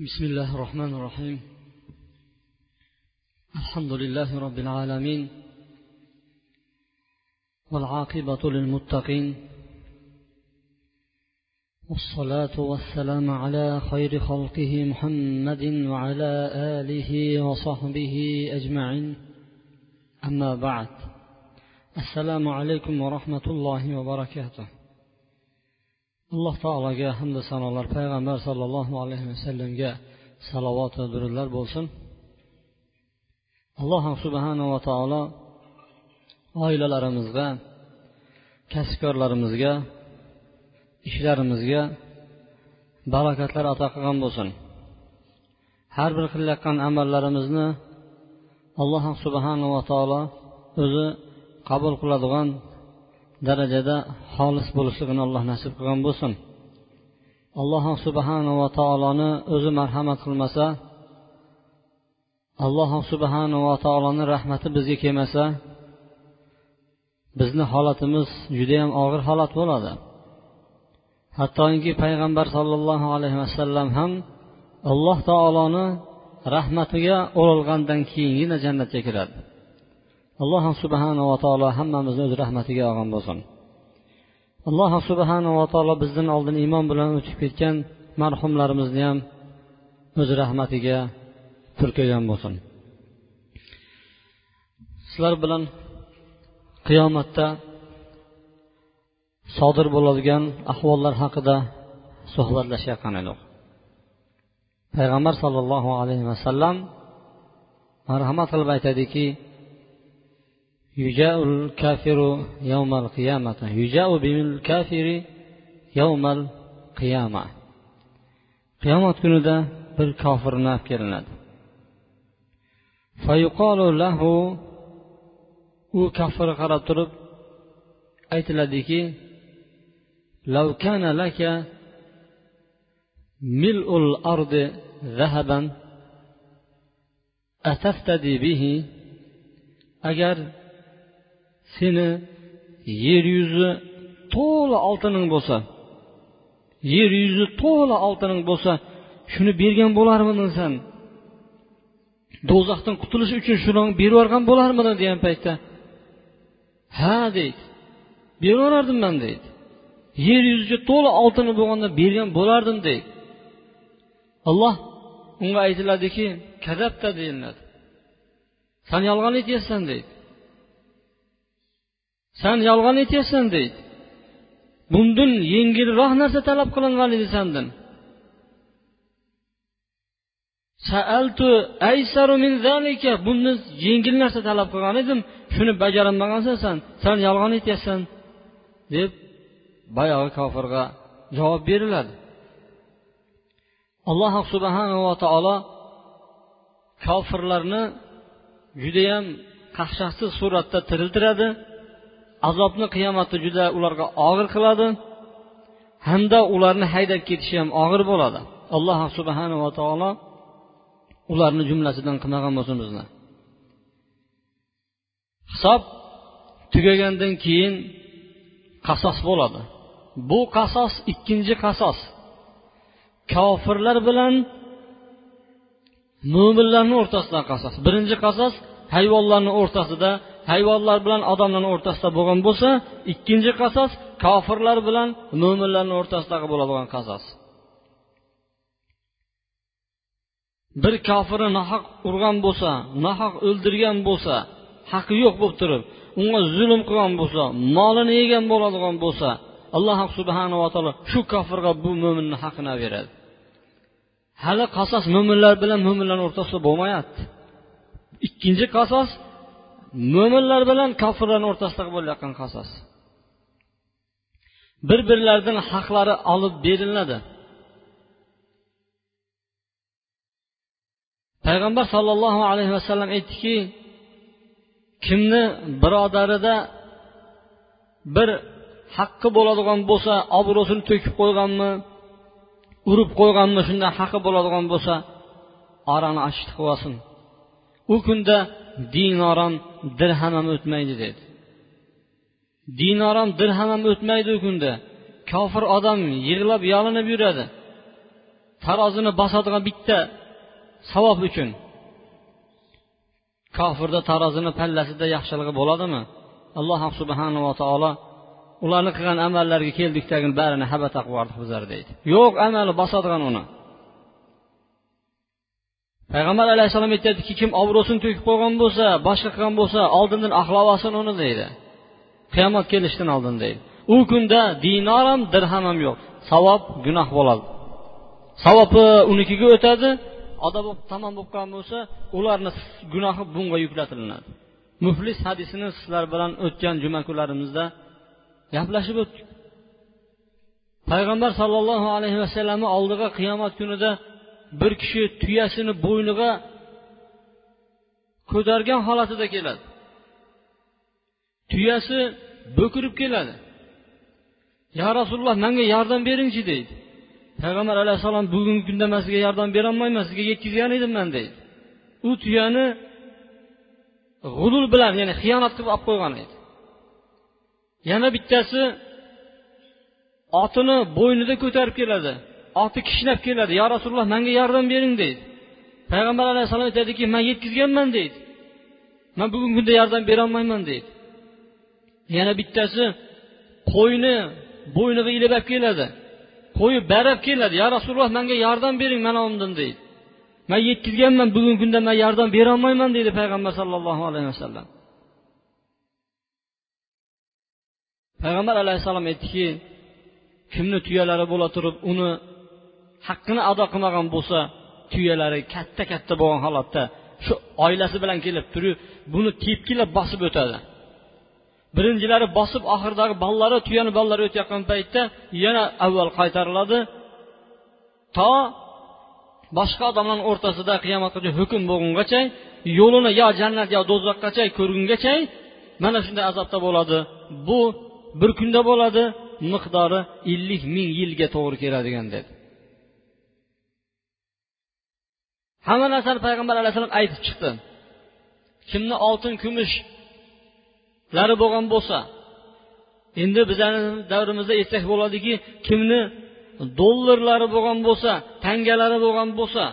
بسم الله الرحمن الرحيم. الحمد لله رب العالمين والعاقبة للمتقين والصلاة والسلام على خير خلقه محمد وعلى آله وصحبه أجمعين. أما بعد السلام عليكم ورحمة الله وبركاته. Alloh taologa hamda sanolar. Payg'ambar sollallohu alayhi vasallamga salovat va durudlar bo'lsin. Alloh subhanava taolo oilalarimizga kasbkorlarimizga ishlarimizga barakatlar ato qilgan bo'lsin. Har bir qilayotgan amallarimizni alloh subhanava taolo o'zi qabul qiladigan darajada xolis bo'lishligini alloh nasib qilgan bo'lsin. Alloh subhanava taoloni o'zi marhamat qilmasa alloh subhanava taoloni rahmati bizga kelmasa bizni holatimiz judayam og'ir holat bo'ladi. Hattoki payg'ambar sollallohu alayhi vasallam ham alloh taoloni rahmatiga o'ralgandan keyingina jannatga kiradi. Alloh subhanava taolo hammamizni o'z rahmatiga olgan bo'lsin. Alloh subhanava taolo bizdan oldin iymon bilan o'tib ketgan marhumlarimizni ham o'z rahmatiga turkagan bo'lsin. Sizlar bilan qiyomatda sodir bo'ladigan ahvollar haqida suhbatlashayotgan edik. Payg'ambar sollallohu alayhi vasallam marhamat qilib aytadiki يجاء الكافر يوم القيامة. يجاء بمن الكافر يوم القيامة. قيامة كنو دا بالكافر نافكر فيقال له وكفر كافر أيت لديكي لو كان لك ملء الأرض ذهبا أتفتدي به؟ أجر seni yer yuzi to'la oltining bo'lsa yer yuzi to'la oltining bo'lsa shuni bergan bo'larmiding san do'zaxdan qutulish uchun shuni berib yuborgan bo'larmiding degan paytda? Ha deydi. Berib man deydi. Yer yuziga to'la oltini bo'lganda bergan bo'lardim deydi. Alloh unga aytiladiki kazabda deyiladi san yolg'on aytyapsan deydi. San yolg'on aytyapsan deydi. Bundan yengilroq narsa talab qilingan edi sandan bundan yengil narsa talab qilgan edim shuni bajarolmagansan san san yolg'on aytyapsan deb boyagi kofirga javob beriladi. Alloh subhanava taolo kofirlarni judayam qaqshatsiz suratda tiriltiradi. Azobni qiyomatda juda ularga og'ir qiladi hamda ularni haydab ketishi ham og'ir bo'ladi. Alloh subhanava taolo ularni jumlasidan qilmagan bo'lsin bizni. Hisob tugagandan keyin qasos bo'ladi. Bu qasos ikkinchi qasos. Kofirlar bilan mo'minlarni o'rtasidagi qasos. Birinchi qasos hayvonlarni o'rtasida hayvonlar bilan odamlarni o'rtasida bo'lgan bo'lsa ikkinchi qasos kofirlar bilan mo'minlarni o'rtasidagi bo'ladigan qasos bir kofirni nohaq urgan bo'lsa nohaq o'ldirgan bo'lsa haqqi yo'q bo'lib turib unga zulm qilgan bo'lsa molini yegan bo'ladigan bo'lsa alloh subhanava taolo shu kofirga bu mo'minni haqqini beradi. Hali qasos mo'minlar bilan mo'minlarni o'rtasida bo'lmayapti. Ikkinchi qasos mo'minlar bilan kofirlarni o'rtasida bo'layotgan qasos. Bir birlaridan haqlari olib beriladi. Payg'ambar sollallohu alayhi vasallam aytdiki kimni birodarida bir haqqi bo'ladigan bo'lsa obro'sini to'kib qo'yganmi urib qo'yganmi shunday haqqi bo'ladigan bo'lsa orani achitib qilib olsin u kunda dinoram dirham ham o'tmaydi dedi. Dinoram dirham ham o'tmaydi u kunda. Kofir odam yig'lab yolinib yuradi. Tarozini bosadigan bitta savob uchun. Kofirda tarozini pallasida yaxshiligi bo'ladimi? Alloh subhanava taolo ularni qilgan amallariga keldikdagi barini habata qilib yubordi bizlar deydi. Yo'q amali bosadigan uni. Payg'ambar alayhissalom aytyaptiki kim obro'sini to'kib qo'ygan bo'lsa boshqa qilgan bo'lsa oldindan axlab olsin uni deydi. Qiyomat kelishidan oldin deydi. U kunda dinor ham dirham ham yo'q. Savob gunoh bo'ladi. Savobi unikiga o'tadi odob bo'lib tamom bo'lib qolgan bo'lsa ularni gunohi bunga yuklatilinadi muflis hadisini sizlar bilan o'tgan juma kunlarimizda gaplashib o'tdik. Payg'ambar sollallohu alayhi vasallamni oldiga qiyomat kunida bir kishi tuyasini bo'yniga ko'targan holatida keladi. Tuyasi bo'kirib keladi. Yo rasululloh manga yordam beringchi deydi. Payg'ambar alayhissalom bugungi kunda man sizga yordam berolmayman sizga yetkazgan edim man deydi. U tuyani g'ulul bilan ya'ni xiyonat qilib olib qo'ygan edi. Yana bittasi otini bo'ynida ko'tarib keladi. Oti kishnab keladi yo rasululloh manga yordam bering deydi payg'ambar alayhissalom aytadiki man yetkazganman deydi man bugungi kunda yordam berolmayman deydi yana bittasi qo'yni bo'yniga ilib olib keladi qo'yi barab keladi yo rasululloh manga yordam bering mana undan deydi man yetkazganman bugungi kunda man yordam berolmayman deydi payg'ambar sallallohu alayhi vasallam payg'ambar alayhissalom aytdiki kimni tuyalari bo'la turib uni haqqini ado qilmagan bo'lsa tuyalari katta katta bo'lgan holatda shu oilasi bilan kelib turib buni tepkilab bosib o'tadi. Birinchilari bosib oxiridagi bolalari tuyani bolalari o'tayotgan paytda yana avval qaytariladi. To boshqa odamlarni o'rtasida qiyomatgacha hukm bo'lgungacha yo'lini yo jannat yo do'zaxgacha ko'rgungacha mana shunday azobda bo'ladi. Bu bir kunda bo'ladi miqdori ellik ming yilga to'g'ri keladigan dedi hamma narsani payg'ambar alayhissalom aytib chiqdi. Kimni oltin kumushlari bo'lgan bo'lsa endi bizani davrimizda aytsak bo'ladiki kimni dollarlari bo'lgan bo'lsa tangalari bo'lgan bo'lsa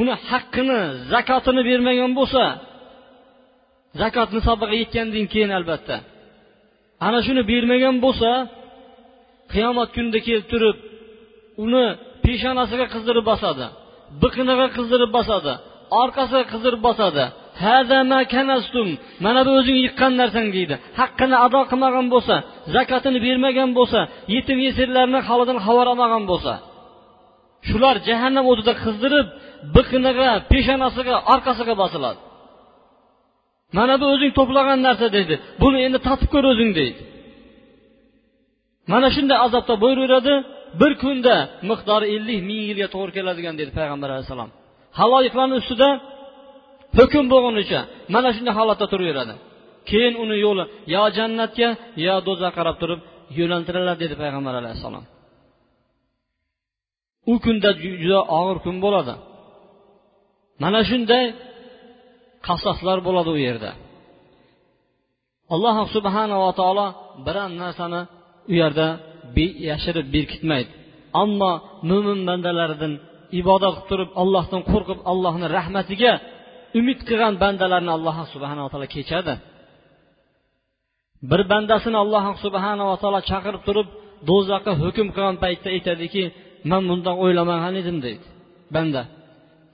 uni haqqini zakotini bermagan bo'lsa zakot nisobiga yetgandan keyin albatta ana shuni bermagan bo'lsa qiyomat kunida kelib turib uni peshonasiga qizdirib bosadi. Biqiniga qizdirib bosadi orqasiga qizdirib bosadi. Mana bu o'zing yiqqan narsang deydi. Haqqini ado qilmagan bo'lsa zakatini bermagan bo'lsa yetim yesirlarni holidan xabar olmagan bo'lsa. Shular jahannam o'tida qizdirib biqiniga peshonasiga orqasiga bosiladi. Mana bu o'zing to'plagan narsa deydi. Buni endi tatib ko'r o'zing deydi. Mana shunday azobda bo'laveradi bir kunda miqdori ellik ming yilga to'g'ri keladigan dedi payg'ambar alayhissalom. Haloyiqlarni ustida hukm bo'lgunicha mana shunday holatda turaveradi. Keyin uni yo'li yo jannatga yo do'zaxga qarab turib yo'naltiriladi dedi payg'ambar alayhissalom. U kunda juda og'ir kun bo'ladi. Mana shunday qasoslar bo'ladi u yerda. Alloh subhanava taolo biron narsani u yerda yashirib berkitmaydi. Ammo mo'min bandalaridan ibodat qilib turib allohdan qo'rqib allohni rahmatiga umid qilgan bandalarni alloh subhanava taolo kechadi. Bir bandasini alloh subhanava taolo chaqirib turib do'zaxga hukm qilgan paytda aytadiki man bundoq o'ylamagan edim deydi banda.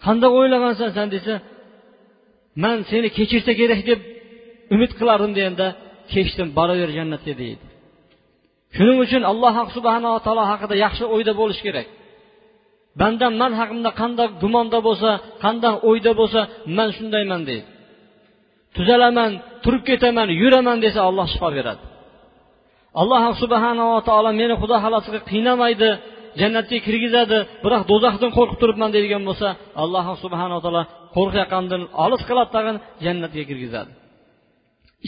Qandoq o'ylagansan san desa man seni kechirsa kerak deb umid qilardim deganda kechdim boraver jannatga deydi. Shuning uchun alloh subhanava taolo haqida yaxshi o'yda bo'lish kerak. Bandam man haqimda qanday gumonda bo'lsa qanday o'yda bo'lsa man shundayman deydi. Tuzalaman turib ketaman yuraman desa alloh shifo beradi. Alloh subhanava taolo meni xudo xohlasa qiynamaydi jannatga kirgizadi biroq do'zaxdan qo'rqib turibman deydigan bo'lsa alloh subhanava taolo qo'rqayotgandan olis qiladi tag'in jannatga kirgizadi.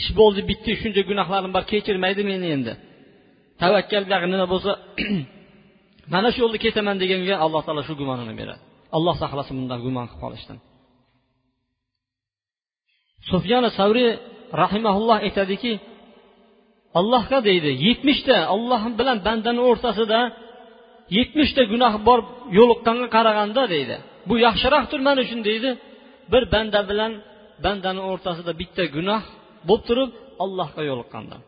Ish bo'ldi bitdi shuncha gunohlarim bor kechirmaydi meni endi? Tavakkal nima bo'lsa mana shu yo'lda ketaman deganga alloh taolo shu gumonini beradi. Alloh saqlasin bundan gumon qilib qolishdan. Sufyoni savriy rahimaulloh aytadiki allohga deydi yetmishta olloh bilan bandani o'rtasida yetmishta gunoh bor yo'liqqanga qaraganda deydi bu yaxshiroqdir man uchun deydi bir banda bilan bandani o'rtasida bitta gunoh bo'lib turib allohga yo'liqqandan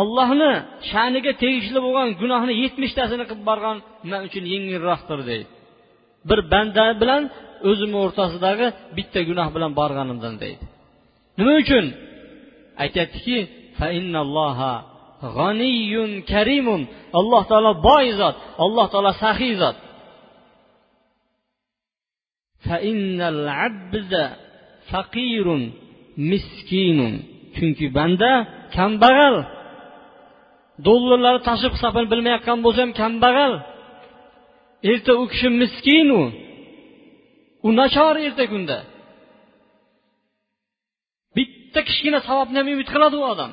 ollohni sha'niga tegishli bo'lgan gunohni yetmishtasini qilib borgan man uchun yengilroqdir deydi. Bir banda bilan o'zimni o'rtasidagi bitta gunoh bilan borganimdan deydi. Nima uchun? Aytyaptiki g'aniyun karimun. Alloh taolo boy zot alloh taolo saxiy zot. Faqirun miskinun. Chunki banda kambag'al. Dollarlarni tashib hisobini bilmayotgan bo'lsa ham kambag'al. Erta u kishi miskin u nachor erta kunda. Bitta kichkina savobni ham umid qiladi u odam.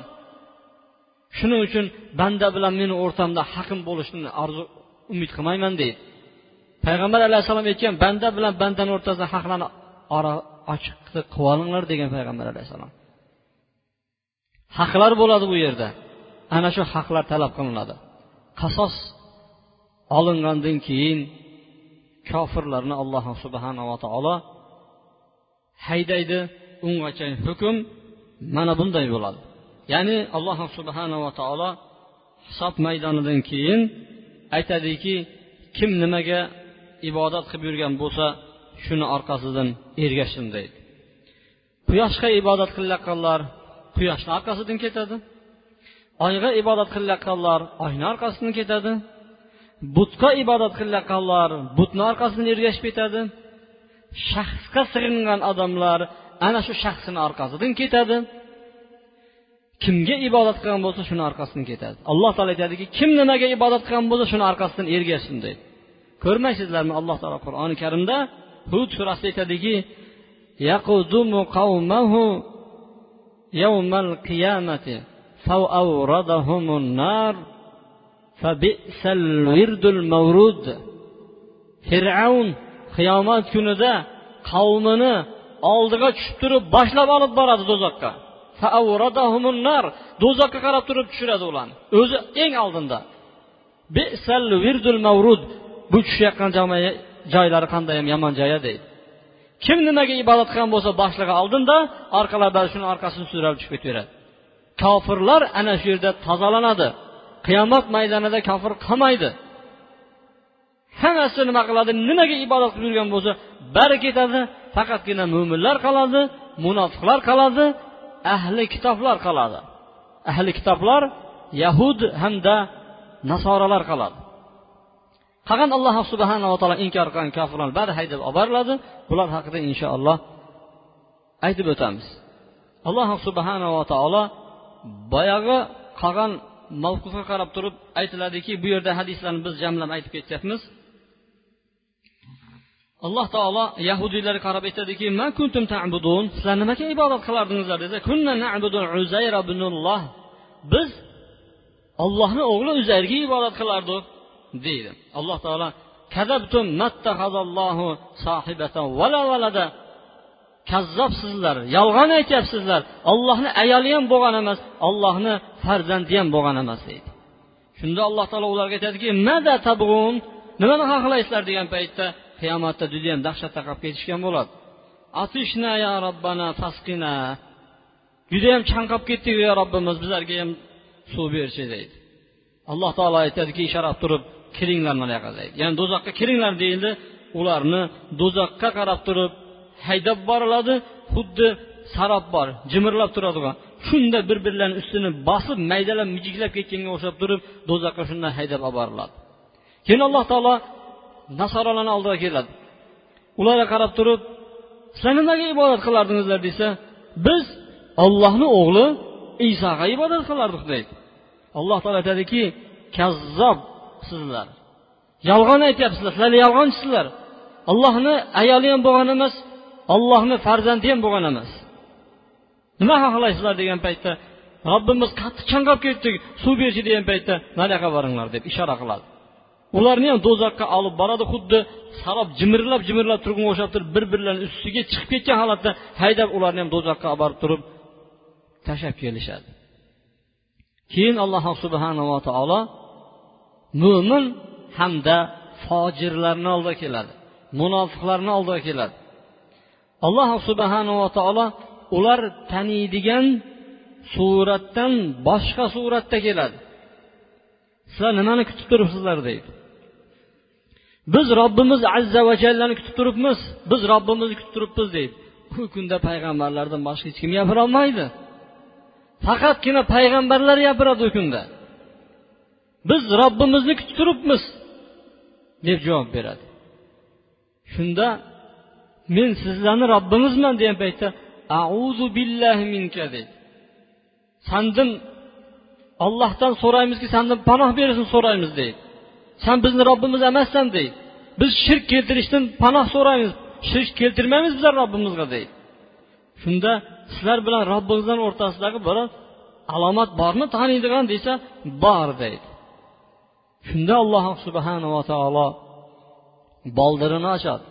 Shuning uchun banda bilan meni o'rtamda haqim bo'lishini orzu umid qilmayman deydi. Payg'ambar alayhissalom aytgan banda bilan bandani o'rtasida haqlarni ora ochiq qilib olinglar degan payg'ambar alayhissalom haqlar bo'ladi bu yerda. Ana shu haqlar talab qilinadi. Qasos olingandan keyin kofirlarni alloh subhanava taolo haydaydi. Ungacha hukm mana bunday bo'ladi. Ya'ni alloh subhanava taolo hisob maydonidan keyin aytadiki kim nimaga ibodat qilib yurgan bo'lsa shuni orqasidan ergashsin deydi. Quyoshga ibodat qilayotganlar quyoshni orqasidan ketadi. Oyga ibodat qilayotganlar oyni orqasidan ketadi. Butga ibodat qilayotganlar butni orqasidan ergashib ketadi. Shaxsga sig'ingan odamlar ana shu shaxsini orqasidan ketadi. Kimga ibodat qilgan bo'lsa shuni orqasidan ketadi. Alloh taolo aytadiki kim nimaga ibodat qilgan bo'lsa shuni orqasidan ergashsin deydi. Ko'rmaysizlarmi? Alloh taolo qur'oni karimda hud surasida aytadiki yaqudumu qavmahu yawmal qiyamati. Fir'avn qiyomat kunida qavmini oldiga tushib turib boshlab olib boradi do'zaxga. do'zaxga qarab turib tushiradi ularni o'zi eng oldinda. bisal bu tushayotgan joylari qandayyam yomon joy deydi kim nimaga ibodat qilgan bo'lsa boshlig'i oldinda orqalaridan shuni orqasini sudrab tushib ketaveradi. Kofirlar ana shu yerda tozalanadi. Qiyomat maydonida kofir qolmaydi. Hammasi nima qiladi? Nimaga ibodat qilib yurgan bo'lsa bari ketadi faqatgina mo'minlar qoladi munofiqlar qoladi ahli kitoblar qoladi. Ahli kitoblar yahud hamda nasoralar qoladi. Qolgan alloh subhanava taolo inkor qilgan kofirlarni bari haydab olib boriladi. Bular haqida inshaalloh aytib o'tamiz. Alloh subhanava taolo boyagi qolgan mavqufga qarab turib aytiladiki bu yerda hadislarni biz jamlab aytib ketyapmiz alloh taolo yahudiylarga qarab aytadiki sizlar nimaga ibodat qilardingizlar desa biz ollohni o'g'li uzayrga ibodat qilardik deydi. Alloh taolo kazzobsizlar yolg'on aytyapsizlar. Ollohni ayoli ham bo'lgan emas ollohni farzandi ham bo'lgan emas deydi. Shunda alloh taolo ularga aytadiki nimani xohlaysizlar degan paytda qiyomatda judayam dahshatda qolib ketishgan bo'ladi. Atishna ya robbana fasqina. Judayam chanqab ketdik yo robbimiz bizlarga ham suv berchi deydi. Alloh taolo aytadiki ishora turib kiringlar mana yoqqa deydi. Ya'ni do'zaxga kiringlar deyildi. Ularni do'zaxga qarab turib haydab boriladi xuddi sarob bor jimirlab turadigan. Shunda bir birlarini ustini bosib maydalab mijiklab ketganga o'xshab turib do'zaxga shundan haydab olib boriladi. Keyin alloh taolo nasorolarni oldiga keladi. Ularga qarab turib sizlar nimaga ibodat qilardingizlar? desa biz ollohni o'g'li isoga ibodat qilardik deydi. Alloh taolo aytadiki kazzob sizlar. Yolg'on aytyapsizlar sizlar yolg'onchisizlar ollohni ayoli ham bo'lgan emas ollohni farzandi ham bo'lgan emas. Nima xohlaysizlar degan paytda robbimiz qattiq chanqab ketdik suv berchi degan paytda nariyoqqa boringlar deb ishora qiladi. Ularni ham do'zaxga olib boradi xuddi sarob jimirlab jimirlab turganga o'xshab turib bir birlarini ustiga chiqib ketgan holatda haydab ularni ham do'zaxga olib borib turib tashlab kelishadi. Keyin alloh subhanava taolo mo'min hamda fojirlarni oldiga keladi munofiqlarni oldiga keladi. Alloh subhanava taolo ular taniydigan suratdan boshqa suratda keladi. Sizlar nimani kutib turibsizlar deydi. Biz robbimiz azza va jallani kutib turibmiz biz robbimizni kutib turibmiz deydi. U kunda payg'ambarlardan boshqa hech kim gapirolmaydi faqatgina payg'ambarlar gapiradi u kunda. Biz robbimizni kutib turibmiz deb javob beradi. Shunda men sizlarni robbingizman degan paytda auzu billahi minka deydi sandan ollohdan so'raymizki sandan panoh berishni so'raymiz deydi san bizni robbimiz emassan deydi biz shirk keltirishdan panoh so'raymiz shirk keltirmaymiz bizlar robbimizga deydi shunda sizlar bilan robbingizdan o'rtasidagi bir alomat bormi taniydigan desa bor deydi shunda alloh subhanava taolo boldirini ochadi.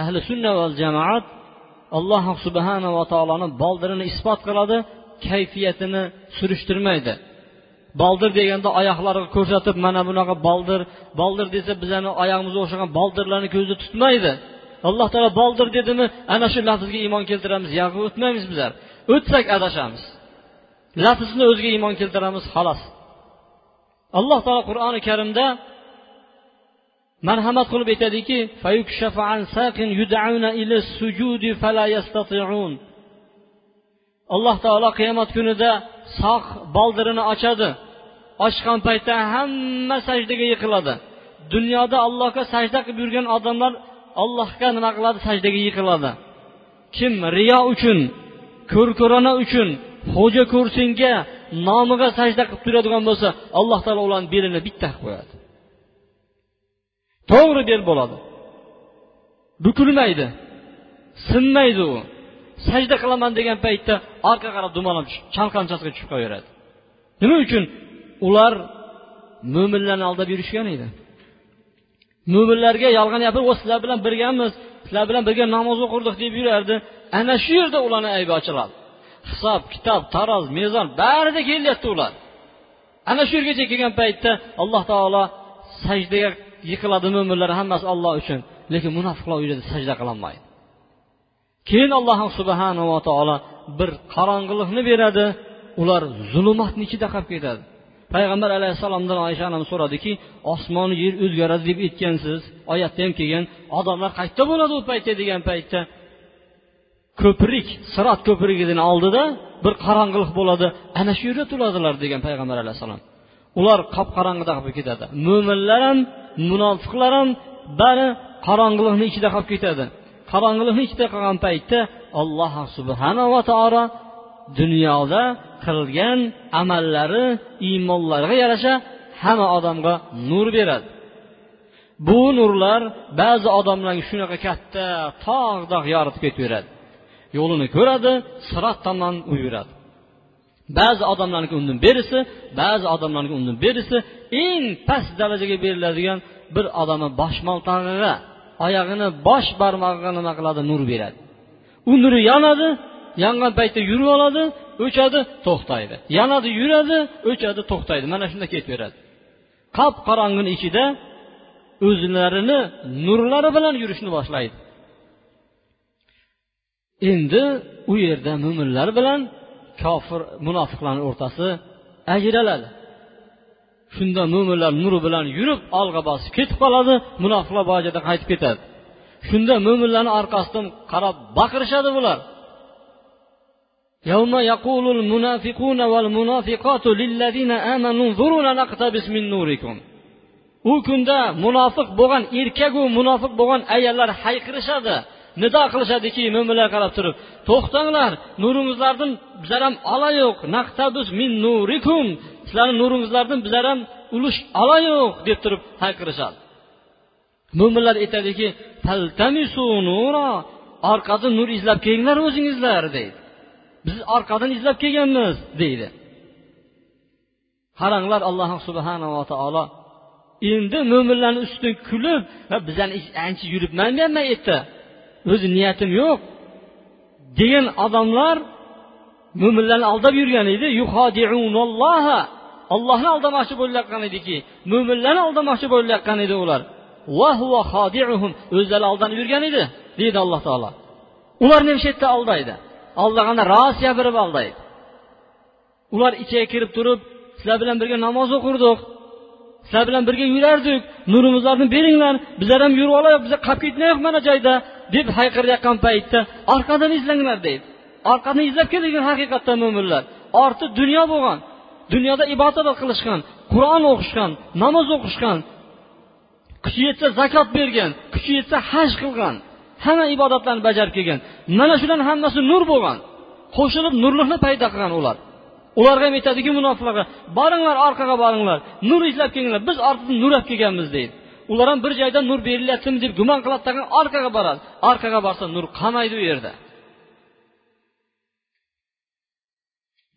Ahli sunna va jamoat alloh subhanava taoloni boldirini isbot qiladi kayfiyatini surishtirmaydi. Boldir deganda oyoqlariga ko'rsatib mana bunaqa boldir boldir desa bizani oyog'imizga o'xshagan boldirlarni ko'zda tutmaydi. Alloh taolo boldir dedimi ana shu lafzga iymon keltiramiz yo'q o'tmaymiz bizlar. O'tsak adashamiz. Lafzni o'ziga iymon keltiramiz xolos. Alloh taolo qur'oni karimda marhamat qilib aytadiki alloh taolo qiyomat kunida sog' boldirini ochadi. Ochgan paytda hamma sajdaga yiqiladi. Dunyoda allohga sajda qilib yurgan odamlar allohga nima qiladi? Sajdaga yiqiladi. Kim riyo uchun ko'rko'rona uchun xo'ja ko'rsinga nomiga sajda qilib turadigan bo'lsa alloh taolo ularni belini bitta qilib qo'yadi. To'g'ri bel bo'ladi. Bukilmaydi sinmaydi u. Sajda qilaman degan paytda orqa qarab dumalab chalqanchasiga tushib qolaveradi nima uchun? Ular mo'minlarni aldab yurishgan edi. Mo'minlarga yolg'on gapirib sizlar bilan birgamiz sizlar bilan birga namoz o'qirdik deb yurardi. Ana shu yerda ularni aybi ochiladi. Hisob kitob taroz mezon barida kelyapti ular. Ana shu yergacha kelgan paytda alloh taolo sajdaga yiqiladi mo'minlar hammasi olloh uchun. Lekin munofiqlar u yerda sajda qilolmaydi keyin alloh subhanava taolo bir qorong'ulikni beradi. Ular zulumotni ichida qolib ketadi. Payg'ambar alayhissalomdan oysha onamiz so'radiki osmon yer o'zgaradi deb aytgansiz. Oyatda ham kelgan odamlar qayerda bo'ladi u paytda? degan paytda ko'prik sirot ko'prigini oldida bir qorong'ilik bo'ladi. Ana shu yerda turadilar degan payg'ambar alayhissalom. Ular qop qorong'ida qolib ketadi. Mo'minlar ham munofiqlar ham bari qorong'ilikni ichida qolib ketadi. Qorong'ilikni ichida qolgan paytda alloh subhanava taolo dunyoda qilgan amallari iymonlariga yarasha hamma odamga nur beradi. Bu nurlar ba'zi odamlarga shunaqa katta tog' yoritib ketaveradi. Yo'lini ko'radi sirot tomon u yuradi ba'zi odamlarniki undan berisi ba'zi odamlarniki undan berisi eng past darajaga beriladigan bir odamni boshmaltog'iga oyog'ini bosh barmog'iga nima qiladi? Nur beradi. U nuri yonadi yongan paytda yurib oladi o'chadi to'xtaydi. Yonadi yuradi o'chadi to'xtaydi. Mana shunda ketaveradi qop qorong'ini ichida o'zlarini nurlari bilan yurishni boshlaydi. Endi u yerda mo'minlar bilan kofir munofiqlarni o'rtasi ajraladi. shunda mo'minlar nuri bilan yurib olg'a bosib ketib qoladi munofiqlar boyagi joyda qaytib ketadi shunda mo'minlarni orqasidan qarab baqirishadi bular يوم يقول المنافقون والمنافقات للذين آمنوا انظرونا نقتبس من نوركم u kunda munofiq bo'lgan erkaku munofiq bo'lgan ayollar hayqirishadi nido qilishadiki mo'minlarga qarab turib to'xtanglar nuringizlardan bizlar ham olayo'q naqtabus min nurikum Sizlarni nuringizlardan bizlar ham ulush olayo'q deb turib hayqirishadi mo'minlar aytadiki orqadan nur izlab kelinglar o'zingizlar deydi. Biz orqadan izlab kelganmiz deydi. Qaranglar alloh subhanava taolo endi mo'minlarni ustidan kulib bizani ancha yuribman men bu yerda o'zi niyatim yo'q degan odamlar mo'minlarni aldab yurgan edi. Ollohni aldamoqchi bo'layotgan ediki mo'minlarni aldamoqchi bo'layotgan edi ular. O'zlari aldanib yurgan edi deydi alloh taolo. Ular nima shu yerda aldaydi aldaganda rost gapirib aldaydi. Ular ichiga kirib turib sizlar bilan birga namoz o'qirdik sizlar bilan birga yurardik nurimizlarni beringlar bizlar ham yurib olaylik biza qolib ketmaylik mana joyda deb hayqirayotgan paytda orqadan izlanglar deydi. Orqadan izlab kelgan haqiqatdan mo'minlar orti dunyo bo'lgan. Dunyoda ibodat qilishgan qur'on o'qishgan namoz o'qishgan kuchi yetsa zakot bergan kuchi yetsa haj qilgan hamma ibodatlarni bajarib kelgan. Mana shularni hammasi nur bo'lgan. Qo'shilib nurlikni paydo qilgan ular. Ularga ham aytadiki munofiqlarga boringlar orqaga boringlar. Nur izlab kelinglar. Biz ortidan nur olib kelganmiz deydi. Ular ham bir joyda nur berilyaptimi deb gumon qiladi orqaga boradi. Orqaga borsa nur qolmaydi u yerda.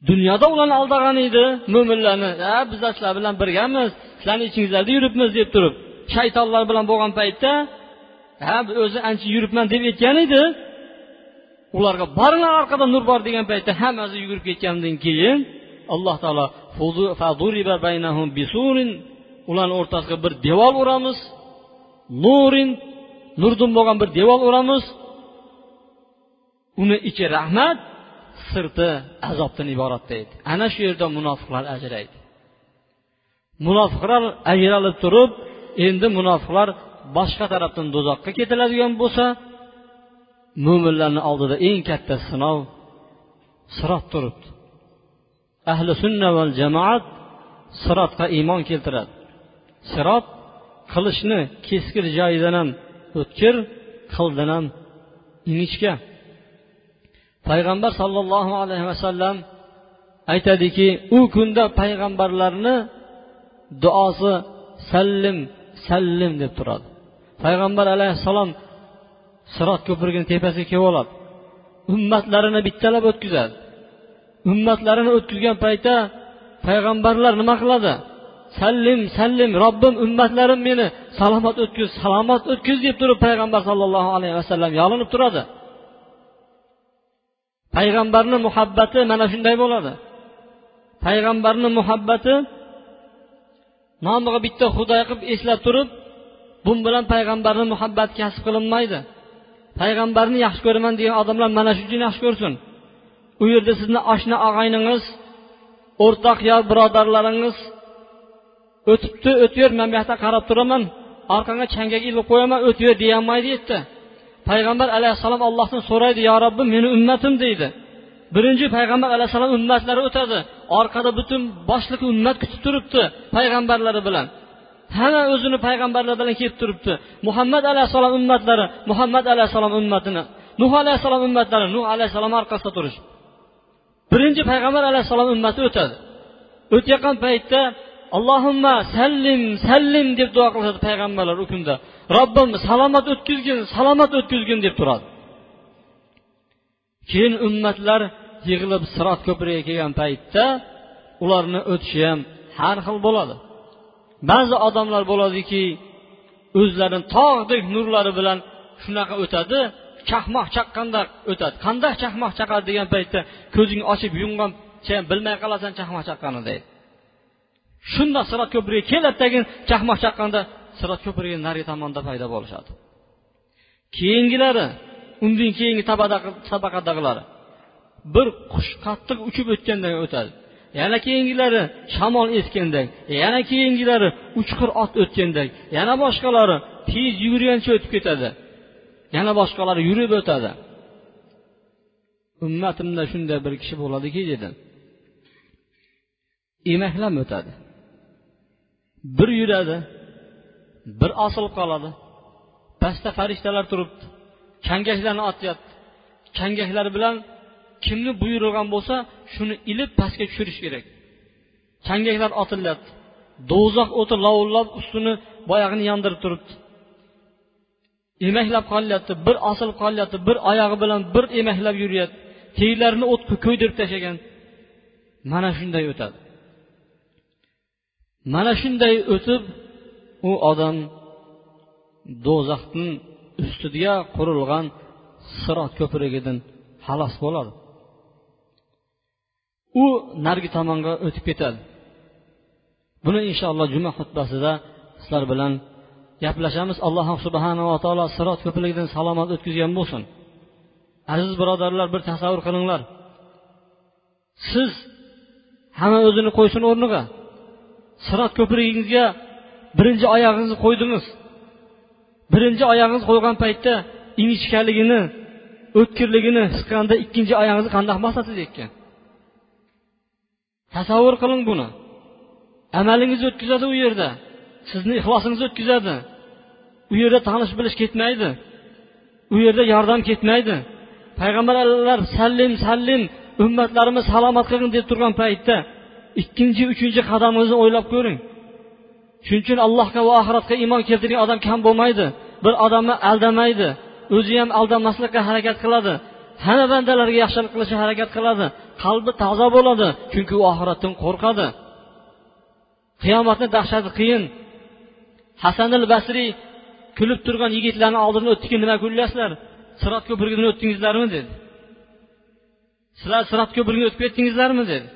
Dunyoda ularni aldagan edi. Mo'minlarni ha biz sizlar bilan birgamiz sizlarni ichingizlarda yuribmiz deb turib shaytonlar bilan bo'lgan paytda ha o'zi ancha yuribman deb aytgan edi. Ularga boringlar orqada nur bor degan paytda hammasi yugurib ketgandan keyin alloh taolo ularni o'rtasiga bir devor uramiz. Nurin nurdan bo'lgan bir devor uramiz. Uni ichi rahmat sirti azobdan iborat deydi ana shu yerda munofiqlar ajraydi. Munofiqlar ajralib turib endi munofiqlar boshqa tarafdan do'zaxga ketiladigan bo'lsa mo'minlarni oldida eng katta sinov sirot turibdi. Ahli sunna val jamoat sirotga iymon keltiradi. Sirot qilichni keskir joyidan ham o'tkir qildan ham ingichka. Payg'ambar sollallohu alayhi vasallam aytadiki u kunda payg'ambarlarni duosi sallim sallim deb turadi. Payg'ambar alayhissalom sirot ko'prigini tepasiga kelib oladi. Ummatlarini bittalab o'tkazadi. Ummatlarini o'tkazgan paytda payg'ambarlar nima qiladi? Sallim sallim robbim ummatlarim meni salomat o'tkiz salomat o'tkiz deb turib payg'ambar sollallohu alayhi vasallam yolinib turadi. Payg'ambarni muhabbati mana shunday bo'ladi. Payg'ambarni muhabbati nomiga bitta xudo qilib eslab turib bu bilan payg'ambarni muhabbati kasb qilinmaydi. Payg'ambarni yaxshi ko'raman degan odamlar mana shu uchun yaxshi ko'rsin. U yerda sizni oshna og'ayningiz o'rtoq yo birodarlaringiz o'tibdi o'taver man bu yoqda qarab turaman orqangga changak ilib qo'yaman o'taver deyolmaydi yerda payg'ambar alayhissalom allohdan so'raydi yo robbim meni ummatim deydi. Birinchi payg'ambar alayhissalom ummatlari o'tadi. Orqada butun boshliq ummat kutib turibdi payg'ambarlari bilan. Hamma o'zini payg'ambarlar bilan kelib turibdi. Muhammad alayhissalom ummatlari muhammad alayhissalom ummatini nuh alayhissalom ummatlari nuh alayhissalom orqasida turish. Birinchi payg'ambar alayhissalom ummati o'tadi. O'tayotgan paytda allohimma sallim sallim deb duo qilishadi payg'ambarlar u kunda. Robbim salomat o'tkazgin salomat o'tkazgin deb turadi. Keyin ummatlar yig'ilib sirot ko'prigiga kelgan paytda ularni o'tishi ham har xil bo'ladi. Ba'zi odamlar bo'ladiki o'zlarini tog'dek nurlari bilan shunaqa o'tadi chaqmoq chaqqanda o'tadi. Qanday chaqmoq chaqadi degan paytda ko'zing ochib yumgancha bilmay qolasan chaqmoq chaqqanini deydi. Shundoq sirot ko'prigiga keladi tagin chaqmoq chaqqanda sirot ko'prigi narigi tomonda paydo bo'lishadi. Keyingilari undan keyingi tabaqadagilari bir qush qattiq uchib o'tgandan o'tadi. Yana keyingilari shamol esganday yana keyingilari uchqur ot o'tganday yana boshqalari tez yugurgancha o'tib ketadi. Yana boshqalari yurib o'tadi. Ummatimda shunday bir kishi bo'ladiki dedi emaklab o'tadi. Bir yuradi bir osilib qoladi. Pastda farishtalar turibdi. Changaklarni otyapti. Changaklar bilan kimni buyurilgan bo'lsa shuni ilib pastga tushirish kerak. Changaklar otilyapti. Do'zax o'ti lovullab ustini boyag'ini yondirib turibdi. Emaklab qolyapti bir osilib qolyapti bir oyog'i bilan bir emaklab yuryapti teglarini o't ko'ydirib tashlagan. Mana shunday o'tadi. Mana shunday o'tib u odam do'zaxning ustiga qurilgan sirot ko'prigidan xalos bo'ladi. U narigi tomonga o'tib ketadi. Buni inshaalloh juma xutbasida sizlar bilan gaplashamiz. Alloh subhanava taolo sirot ko'pligidan salomat o'tkazgan bo'lsin. Aziz birodarlar bir tasavvur qilinglar. Siz hamma o'zini qo'ysin o'rniga. Sirot ko'prigingizga birinchi oyog'ingizni qo'ydingiz. Birinchi oyog'ingizni qo'ygan paytda ingichkaligini o'tkirligini his qilganda ikkinchi oyog'ingizni qandoq bosasiz ekan tasavvur qiling buni. Amalingiz o'tkazadi u yerda. Sizni ixlosingiz o'tkazadi. U yerda tanish bilish ketmaydi. U yerda yordam ketmaydi. Payg'ambarlar sallim sallim ummatlarimni salomat qilgin deb turgan paytda ikkinchi uchinchi qadamingizni o'ylab ko'ring. Shuning uchun allohga va oxiratga iymon keltirgan odam kam bo'lmaydi. Bir odamni aldamaydi. O'zi ham aldanmaslikka harakat qiladi. Hamma bandalarga yaxshilik qilishga harakat qiladi. Qalbi toza bo'ladi chunki u oxiratdan qo'rqadi. Qiyomatni dahshati qiyin. Hasanil basriy kulib turgan yigitlarni oldidan o'tdiki nima kulyapsizlar sirot ko'prigidan o'tdingizlarmi? dedi. Sizlar sirot ko'prigini o'tib ketdingizlarmi? dedi.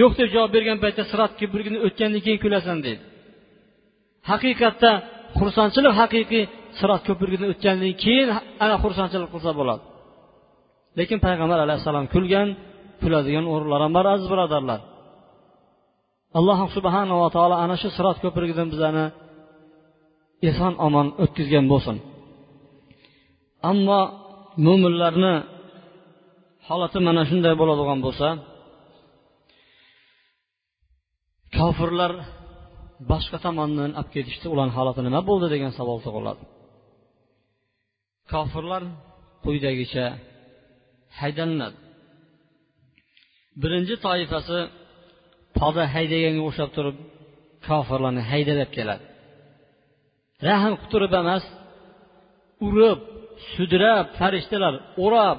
Yo'q deb javob bergan paytda sirat ko'prigini o'tgandan keyin kulasan dedi haqiqatda xursandchilik haqiqiy sirot ko'prigidan o'tgandan keyin ana xursandchilik qilsa bo'ladi. Lekin payg'ambar alayhissalom kulgan kuladigan o'rinlar ham bor aziz birodarlar. Alloh subhanava taolo ana shu sirot ko'prigidan bizlarni eson omon o'tkazgan bo'lsin. Ammo mo'minlarni holati mana shunday bo'ladigan bo'lsa kofirlar boshqa tomondan olib ketishdi. Ularni holati nima bo'ldi degan savol tug'iladi. Kofirlar quyidagicha haydalinadi birinchi toifasi poda haydaganga o'xshab turib kofirlarni haydalab keladi. Rahm qilib turib emas urib sudrab farishtalar o'rab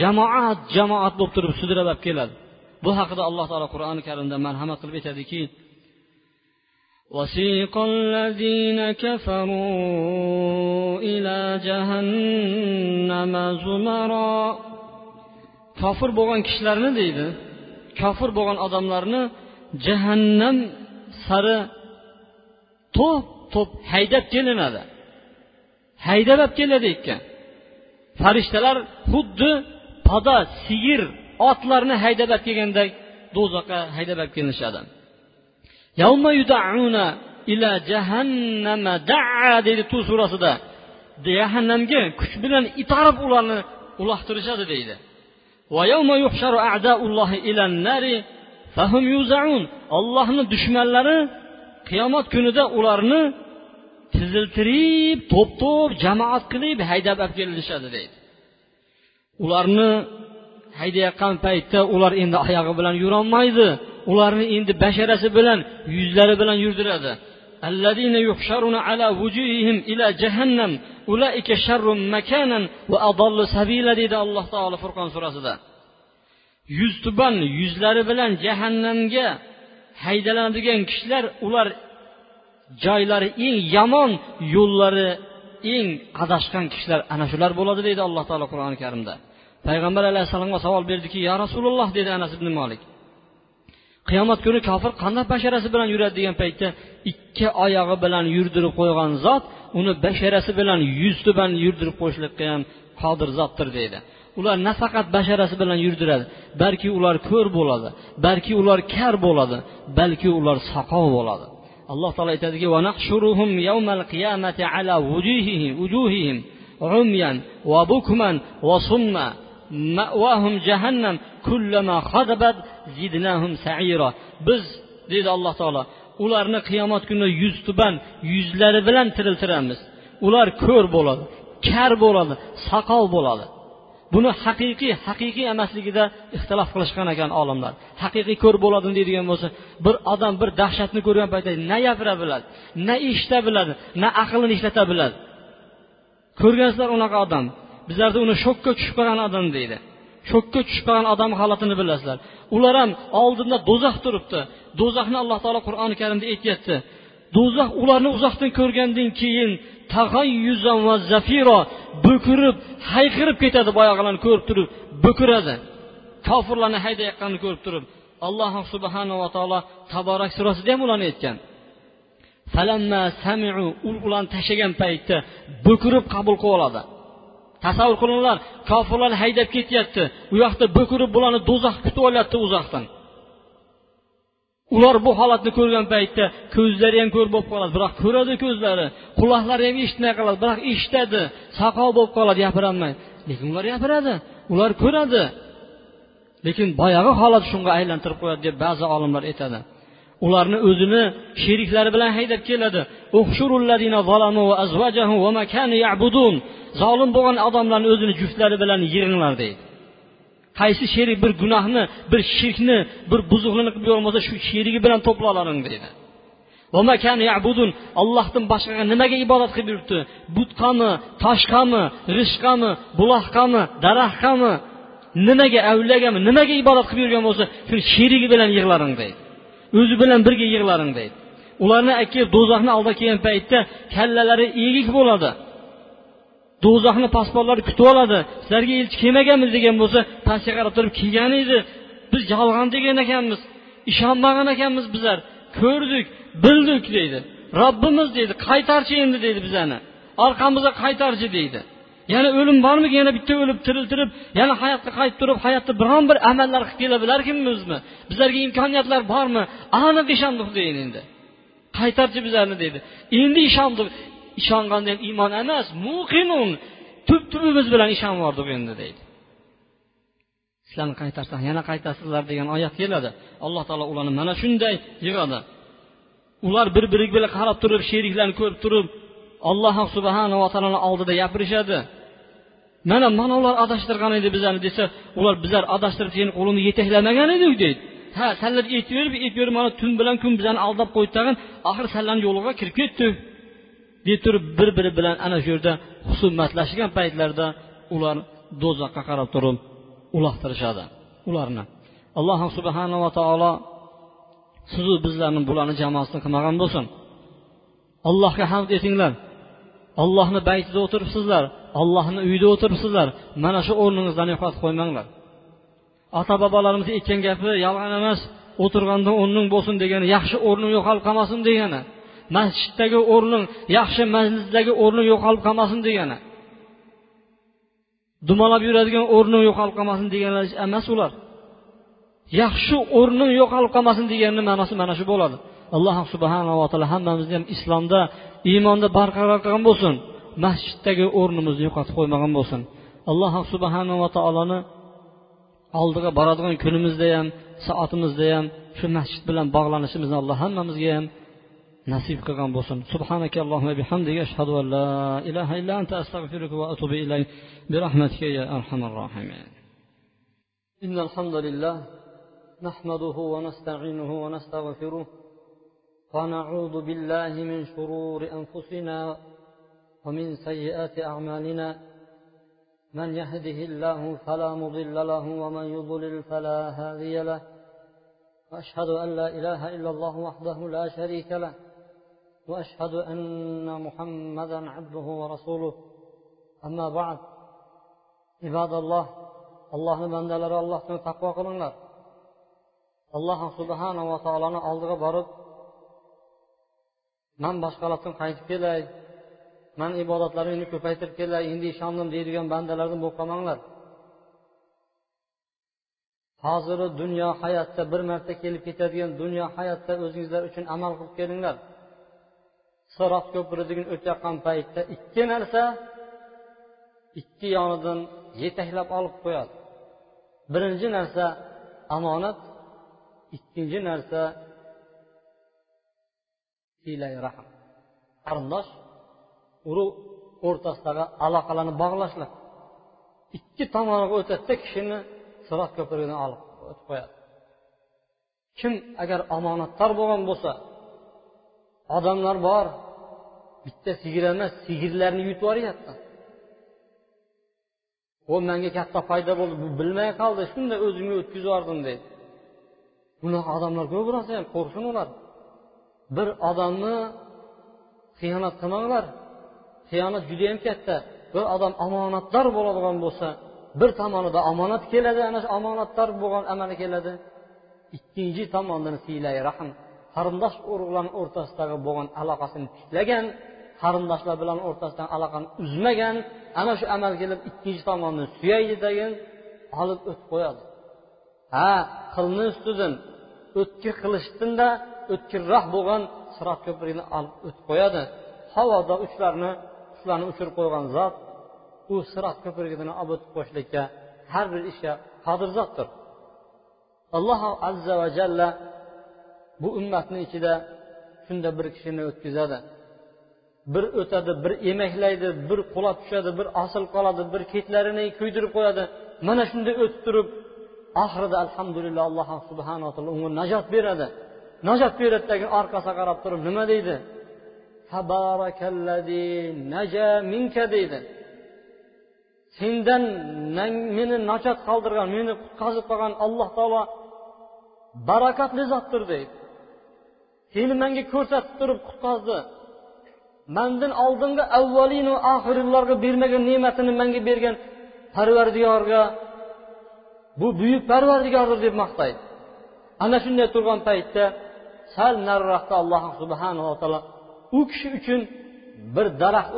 jamoat jamoat bo'lib turib sudrab olib keladi. bu haqida alloh taolo qur'oni karimda marhamat qilib aytadiki وسيق الذين كفروا إلى جهنم زمرا kofir bo'lgan kishilarni deydi kofir bo'lgan odamlarni jahannam sari to'p to'p haydab kelinadi haydab olib keladi ekan farishtalar xuddi poda sigir otlarni haydab olib kelgandek do'zaxga haydab olib kelinishadi ila jahannama daa deydi tu surasida. Jahannamga kuch bilan itarib ularni uloqtirishadi deydi. Ollohni dushmanlari qiyomat kunida ularni tiziltirib to'p to'p jamoat qilib haydab olib kelinishadi deydi. Ularni haydayotgan paytda ular endi oyog'i bilan yurolmaydi ularni endi basharasi bilan yuzlari bilan yurdiradi الذين يحشرون على وجوههم إلى جهنم أولئك شر مكانا وأضل سبيلا dedi alloh taolo furqon surasida yuz tuban yuzlari bilan jahannamga haydalanadigan kishilar ular joylari eng yomon yo'llari eng adashgan kishilar ana shular bo'ladi deydi alloh taolo qur'oni karimda payg'ambar alayhissalomga savol berdiki yo rasululloh dedi anas ibn molik qiyomat kuni kofir qanday basharasi bilan yuradi? degan paytda ikki oyog'i bilan yurdirib qo'ygan zot uni basharasi bilan yuz tuban yurdirib qo'yishlikka ham qodir zotdir deydi ular nafaqat basharasi bilan yurdiradi balki ular ko'r bo'ladi balki ular kar bo'ladi balki ular soqov bo'ladi. Alloh taolo aytadiki ala wujuhihim, umyan va jahannam kullama khadabat zidnahum saira. Biz dedi alloh taolo ularni qiyomat kuni yuz tuban yuzlari bilan tiriltiramiz. Ular ko'r bo'ladi kar bo'ladi soqol bo'ladi. Buni haqiqiy haqiqiy emasligida ixtilof qilishgan ekan olimlar. Haqiqiy ko'r bo'ladimi deydigan bo'lsa bir odam bir dahshatni ko'rgan paytda na gapira biladi na eshita biladi na aqlini ishlata biladi. Ko'rgansizlar unaqa odam bizlarda uni shokka tushib qolgan odam deydi. Shokka tushib qolgan odam holatini bilasizlar ular ham oldinda do'zax turibdi. Do'zaxni alloh taolo qur'oni karimda aytyapti. Do'zax ularni uzoqdan ko'rgandan keyin va zafiro bo'kirib hayqirib ketadi boyag'ilarni ko'rib turib bo'kiradi kofirlarni haydayotganini ko'rib turib alloh subhanava taolo taborak surasida ham ularni aytgan. Ularni tashlagan paytda bo'kirib qabul qilib oladi. Tasavvur qilinglar kofirlarni haydab ketyapti. U yoqda bo'kirib bularni do'zax kutib olyapti uzoqdan. Ular bu holatni ko'rgan paytda ko'zlari ham ko'r bo'lib qoladi biroq ko'radi ko'zlari. Quloqlari ham eshitmay qoladi biroq eshitadi. Saqov bo'lib qoladi gapirolmay. Lekin ular gapiradi ular ko'radi. Lekin boyagi holat shunga aylantirib qo'yadi deb ba'zi olimlar aytadi. Ularni o'zini sheriklari bilan haydab keladi. Zolim bo'lgan odamlarni o'zini juftlari bilan yig'inglar deydi. Qaysi sherik bir gunohni bir shirkni bir buzuqlikni qilib bo'lmasa shu sherigi bilan to'plalaring deydi. Ollohdan boshqaga nimaga ibodat qilib yuribdi? Butqami toshqami g'ishqami buloqqami daraxtqami? Nimaga avliyagami nimaga ibodat qilib yurgan bo'lsa shuni sherigi bilan yig'laring deydi. O'zi bilan birga yig'laring deydi. Ularni aka do'zaxni oldiga kelgan paytda kallalari egik bo'ladi. Do'zaxni posbonlari kutib oladi. Sizlarga elchi kelmaganmiz degan bo'lsa pastga qarab turib kelgan edi biz yolg'on degan ekanmiz. Ishonmagan ekanmiz bizlar. Ko'rdik bildik deydi. Robbimiz deydi qaytarchi endi deydi bizani orqamizga qaytarchi deydi. Yana o'lim bormikin? Yana bitta o'lib tiriltirib yana hayotga qaytib turib hayotda biron bir amallar qilib kela o'zmi? bizlarga imkoniyatlar bormi? Aniq ishondik deyin endi. Qaytarchi bizlarni deydi endi ishondik. Ishonganda ham iymon emas muqinun. Tub tubimiz bilan ishonvordik endi deydi. Sizlarni qaytarsam yana qaytasizlar degan oyat keladi. Alloh taolo ularni mana shunday yig'adi. Ular bir biriga qarab turib sheriklarni ko'rib turib alloh subhanava taoloni oldida gapirishadi. Mana mana ular adashtirgan edi bizlarni desa ular bizlar adashtirib seni qo'lingni yetaklamagan edik deydi. Ha sanlar aytaverib aytaverib mana tun bilan kun bizlarni aldab qo'ydi tag'in axir sanlarni yo'liga kirib ketdik deb turib bir biri bilan ana shu yerda husumatlashgan paytlarida ular do'zaxga qarab turib uloqtirishadi ularni. Alloh subhanava taolo sizu bizlarni bularni jamoasini qilmagan bo'lsin. Allohga hamd etinglar. Ollohni baytida o'tiribsizlar ollohni uyida o'tiribsizlar mana shu o'rningizdan yo'qotib qo'ymanglar. Ota bobolarimiz aytgan gapi yolg'on emas o'tirganda o'rning bo'lsin degani yaxshi o'rning yo'qolib qolmasin degani masjiddagi o'rning yaxshi majlisdagi o'rning yo'qolib qolmasin degani dumalab yuradigan o'rning yo'qolib qolmasin deganlar emas ular. Yaxshi o'rning yo'qolib qolmasin deganni ma'nosi mana shu bo'ladi. alloh subhanava taolo hammamizni ham islomda iymonda barqaror qilgan bo'lsin. Masjiddagi o'rnimizni yo'qotib qo'ymagan bo'lsin. Alloh subhanava taoloni oldiga boradigan kunimizda ham soatimizda ham shu masjid bilan bog'lanishimizni alloh hammamizga ham nasib qilgan bo'lsin. Subhanaka allohumma bihamdika ashhadu an la ilaha illa anta astag'firuka va atubu ilayk. Bi rahmatika ya arhamar rohimin innal hamdalillah nahmaduhu va nasta'inuhu va nastag'firuhu ونعوذ بالله من شرور أنفسنا ومن سيئات أعمالنا. من يهده الله فلا مضل له ومن يضلل فلا هادي له. وأشهد أن لا إله إلا الله وحده لا شريك له. وأشهد أن محمدا عبده ورسوله. أما بعد عباد الله allohni bandalari allohdan taqvo qilinglar alloh subhanava taoloni oldiga borib man boshqalardan qaytib kelay man ibodatlarimni ko'paytirib kelay endi ishondim deydigan bandalardan bo'lib qolmanglar. Hoziru dunyo hayotda bir marta kelib ketadigan dunyo hayotda o'zingizlar uchun amal qilib kelinglar. Sirot ko'prigidan o'tayotgan paytda ikki narsa ikki yonidan yetaklab olib qo'yadi. Birinchi narsa omonat ikkinchi narsa qarindosh urug' o'rtasidagi aloqalarni bog'lashlar. Ikki tomoniga o'tadida kishini sirot ko'prigidan olib o'tib qo'yadi. Kim agar omonatdor bo'lgan bo'lsa odamlar bor bitta sigir emas sigirlarni yutib yuboryapti. U manga katta foyda bo'ldi bu bilmay qoldi shunday o'zimga o'tkazib yubordim deydi. Bunaqa odamlar ko'p rosa ham qo'rqsin ular. Bir odamni xiyonat qilmanglar. Xiyonat judayam katta. Bir odam omonatdor bo'ladigan bo'lsa bir tomonida omonat keladi ana shu omonatdor bo'lgan amali keladi. Ikkinchi tomondan siylay rahm qarindosh urug'larni o'rtasidagi bo'lgan aloqasini tiklagan qarindoshlar bilan o'rtasidan aloqani uzmagan ana shu amal kelib ikkinchi tomonni suyaydi degan olib o'tib qo'yadi. Ha qilni ustidan o'tkir qilishdinda o'tkirroq bo'lgan sirot ko'prigini olib o'tib qo'yadi. Havoda uchlarni qushlarni uchirib qo'ygan zot u sirot ko'prigini olib o'tib qo'yishlikka har bir ishga qodir zotdir. Alloh azza va jalla bu ummatni ichida shunda bir kishini o'tkazadi. Bir o'tadi bir emaklaydi bir qulab tushadi bir osil qoladi bir ketlarini kuydirib qo'yadi. Mana shunday o'tib turib oxirida alhamdulillah alloh subhanaa taolo unga najot beradi. Najot beradidagi orqasiga qarab turib nima deydi? Deydi. Sendan meni najot qoldirgan meni qutqazib qolgan alloh taolo barakatli zotdir deydi. Seni manga ko'rsatib turib qutqazdi. Mandan oldingi avvalinu oxirilarga bermagan ne'matini menga bergan parvardigorga bu buyuk parvardigordir deb maqtaydi. Ana shunday turgan paytda sal nariroqda alloh subhanava taolo u kishi uchun bir daraxt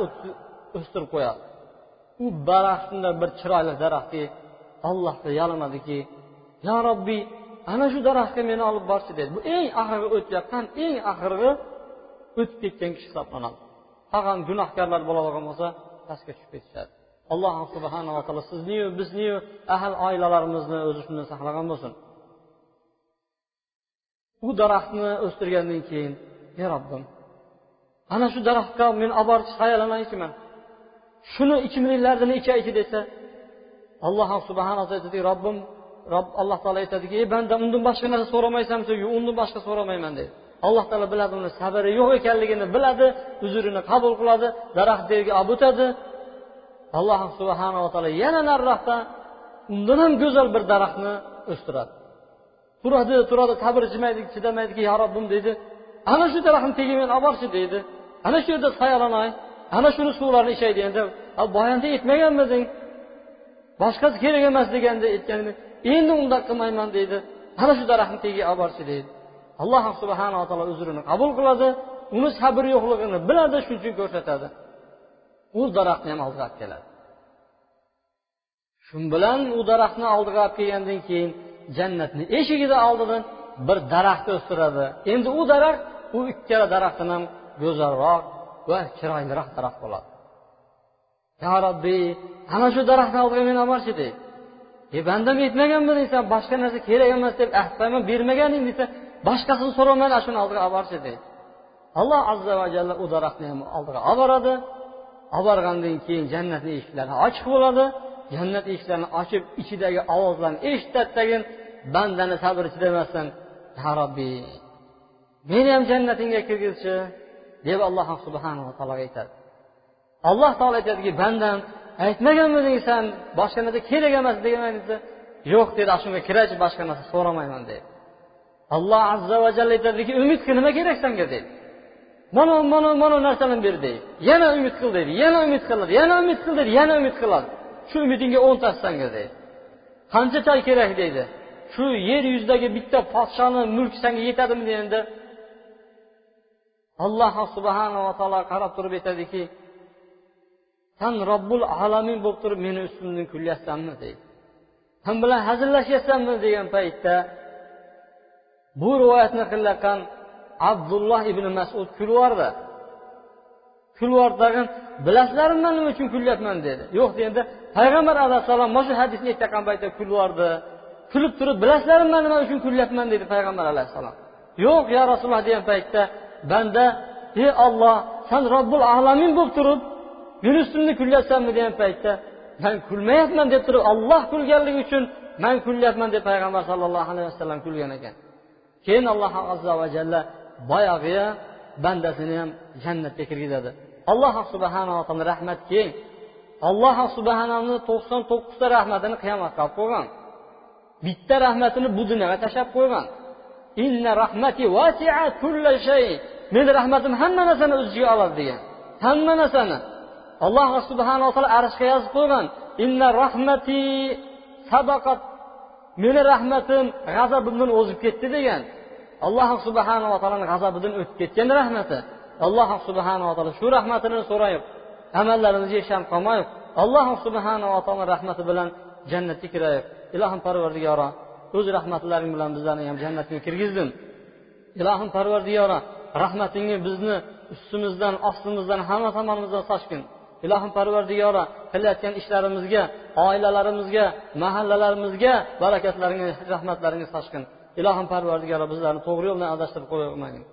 o'stirib qo'yadi. U daraxt shunday bir chiroyli daraxtki allohga yalinadiki yo robbiy ana shu daraxtga meni olib borchi deydi bu eng oxirgi o'tayotgan eng oxirgi o'tib ketgan kishi hisoblanadi. Tag'in gunohkorlar bo'ladigan bo'lsa pastga tushib ketishadi. Alloh subhanava taolo sizniyu bizniyu ahl oilalarimizni o'zi shundan saqlagan bo'lsin. U daraxtni o'stirgandan keyin ey robbim ana shu daraxtga men olib borib hayalamaychiman shuni ichimliklarni ichay desa alloh subhana aytadiki robbim rob alloh taolo aytadiki ey banda undan boshqa narsa so'ramaysanmi yo'q undan boshqa so'ramayman deydi alloh taolo biladi uni sabri yo'q ekanligini biladi uzrini qabul qiladi daraxt yerga olib o'tadi alloh subhanava taolo yana nariroqda undan ham go'zal bir daraxtni o'stiradi. Turadi turadi sabr jimaydi chidamaydiki yo robbim deydi. Ana shu daraxtni tagiga meni olib borchi deydi. Ana shu yerda sayalanay. Ana shuni suvlarini ichay deganda boyanda aytmaganmiding boshqasi kerak emas deganda aytganini endi undoq qilmayman deydi. Ana shu daraxtni tagiga olib borchi deydi. Alloh subhanava taolo uzrini qabul qiladi. Uni sabr yo'qligini biladi shuning uchun ko'rsatadi. U daraxtni ham oldiga olib keladi. Shu bilan u daraxtni oldiga olib kelgandan keyin jannatni eshigida oldidan bir daraxt o'stiradi. Endi u daraxt u ikkala daraxtdan ham go'zalroq va chiroyliroq daraxt bo'ladi. Yo robbiy ana shu daraxtni oldiga meni olib borchi deydi e bandam aytmaganmiding san boshqa narsa kerak emas deb ahd bermaganing desa boshqasini so'ramaydi ana shuni oldiga olib borchi deydi alloh azza va jalla u daraxtni ham oldiga olib boradi. Olib borgandan keyin jannatni eshiklari ochiq bo'ladi. Jannat eshiklarini ochib ichidagi ovozlarni eshitadi tagin bandani sabri chidamasdan ya robbiy meni ham jannatingga kirgizchi deb alloh subhanava taologa aytadi. Alloh taolo aytadiki bandam aytmaganmiding san? Boshqa narsa kerak emas degan desa yo'q dedi shunga kirachi boshqa narsa so'ramayman deydi alloh azza va jalla aytadiki umid qil nima kerak sanga deydi mana mana mana narsani ber deydi yana umid qil deydi yana umid qiladi yana umid qil deydi yana umid qiladi shu umidingga o'ntasi sanga deydi. Qancha choy kerak deydi. Shu yer yuzidagi bitta podshoni mulki sanga yetadimi deganda alloh subhanava taolo qarab turib aytadiki san robbul alamin bo'lib turib meni ustimdan kulyapsanmi? deydi. San bilan hazillashyapsanmi? degan paytda bu rivoyatni qilayotgan abdulloh ibn masud kulvordi yubordi tag'in bilasizlarmi man nima uchun kulyapman? dedi. Yo'q deganda payg'ambar alayhissalom mana shu hadisni aytayotgan paytda kulib yubordi kulib turib bilasizlarmi man nima uchun kulyapman dedi payg'ambar alayhissalom yo'q yo rasululloh degan paytda banda ey olloh san robbul alamin bo'lib turib meni ustimda kulyapsanmi degan paytda man kulmayapman deb turib olloh kulganligi uchun man kulyapman deb payg'ambar sallallohu alayhi vasallam kulgan ekan. Keyin alloh azza va jalla boyag'i bandasini ham jannatga kirgizadi. Alloh subhanava taolo rahmat keng. Alloh subhanani to'qson to'qqizta rahmatini qiyomatga olib qo'ygan bitta rahmatini bu dunyoga tashlab qo'ygan. Inna rahmati kulla shay. Meni rahmatim hamma narsani o'z ichiga oladi degan. Hamma narsani. Alloh subhanaa taolo arshga yozib qo'ygan. Inna rahmati sabaqat meni rahmatim g'azabimdan o'zib ketdi degan. Alloh subhanava taoloni g'azabidan o'tib ketgan rahmati. Alloh subhanava taolo shu rahmatini so'raylik amallarimizni hech ham qolmay alloh subhanava taolo rahmati bilan jannatga kiraylik ilohim parvardigoro o'z rahmatlaring bilan bizlarni ham jannatga kirgizgin. Ilohim parvardigoro rahmatingni bizni ustimizdan ostimizdan hamma tomonimizdan sochgin. Ilohim parvardigoro qilayotgan ishlarimizga oilalarimizga mahallalarimizga barakatlaringni rahmatlaringni sochgin. Ilohim parvardigoro bizlarni to'g'ri yo'ldan adashtirib qo'ymagin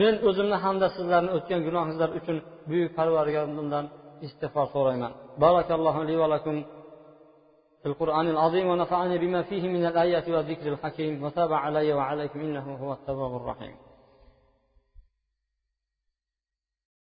men o'zimni hamda sizlarni o'tgan gunohingizlar uchun buyuk parvardigorimdan istig'for so'rayman في القرآن العظيم ونفعني بما فيه من الآيات والذكر الحكيم وتاب علي وعليكم إنه هو التواب الرحيم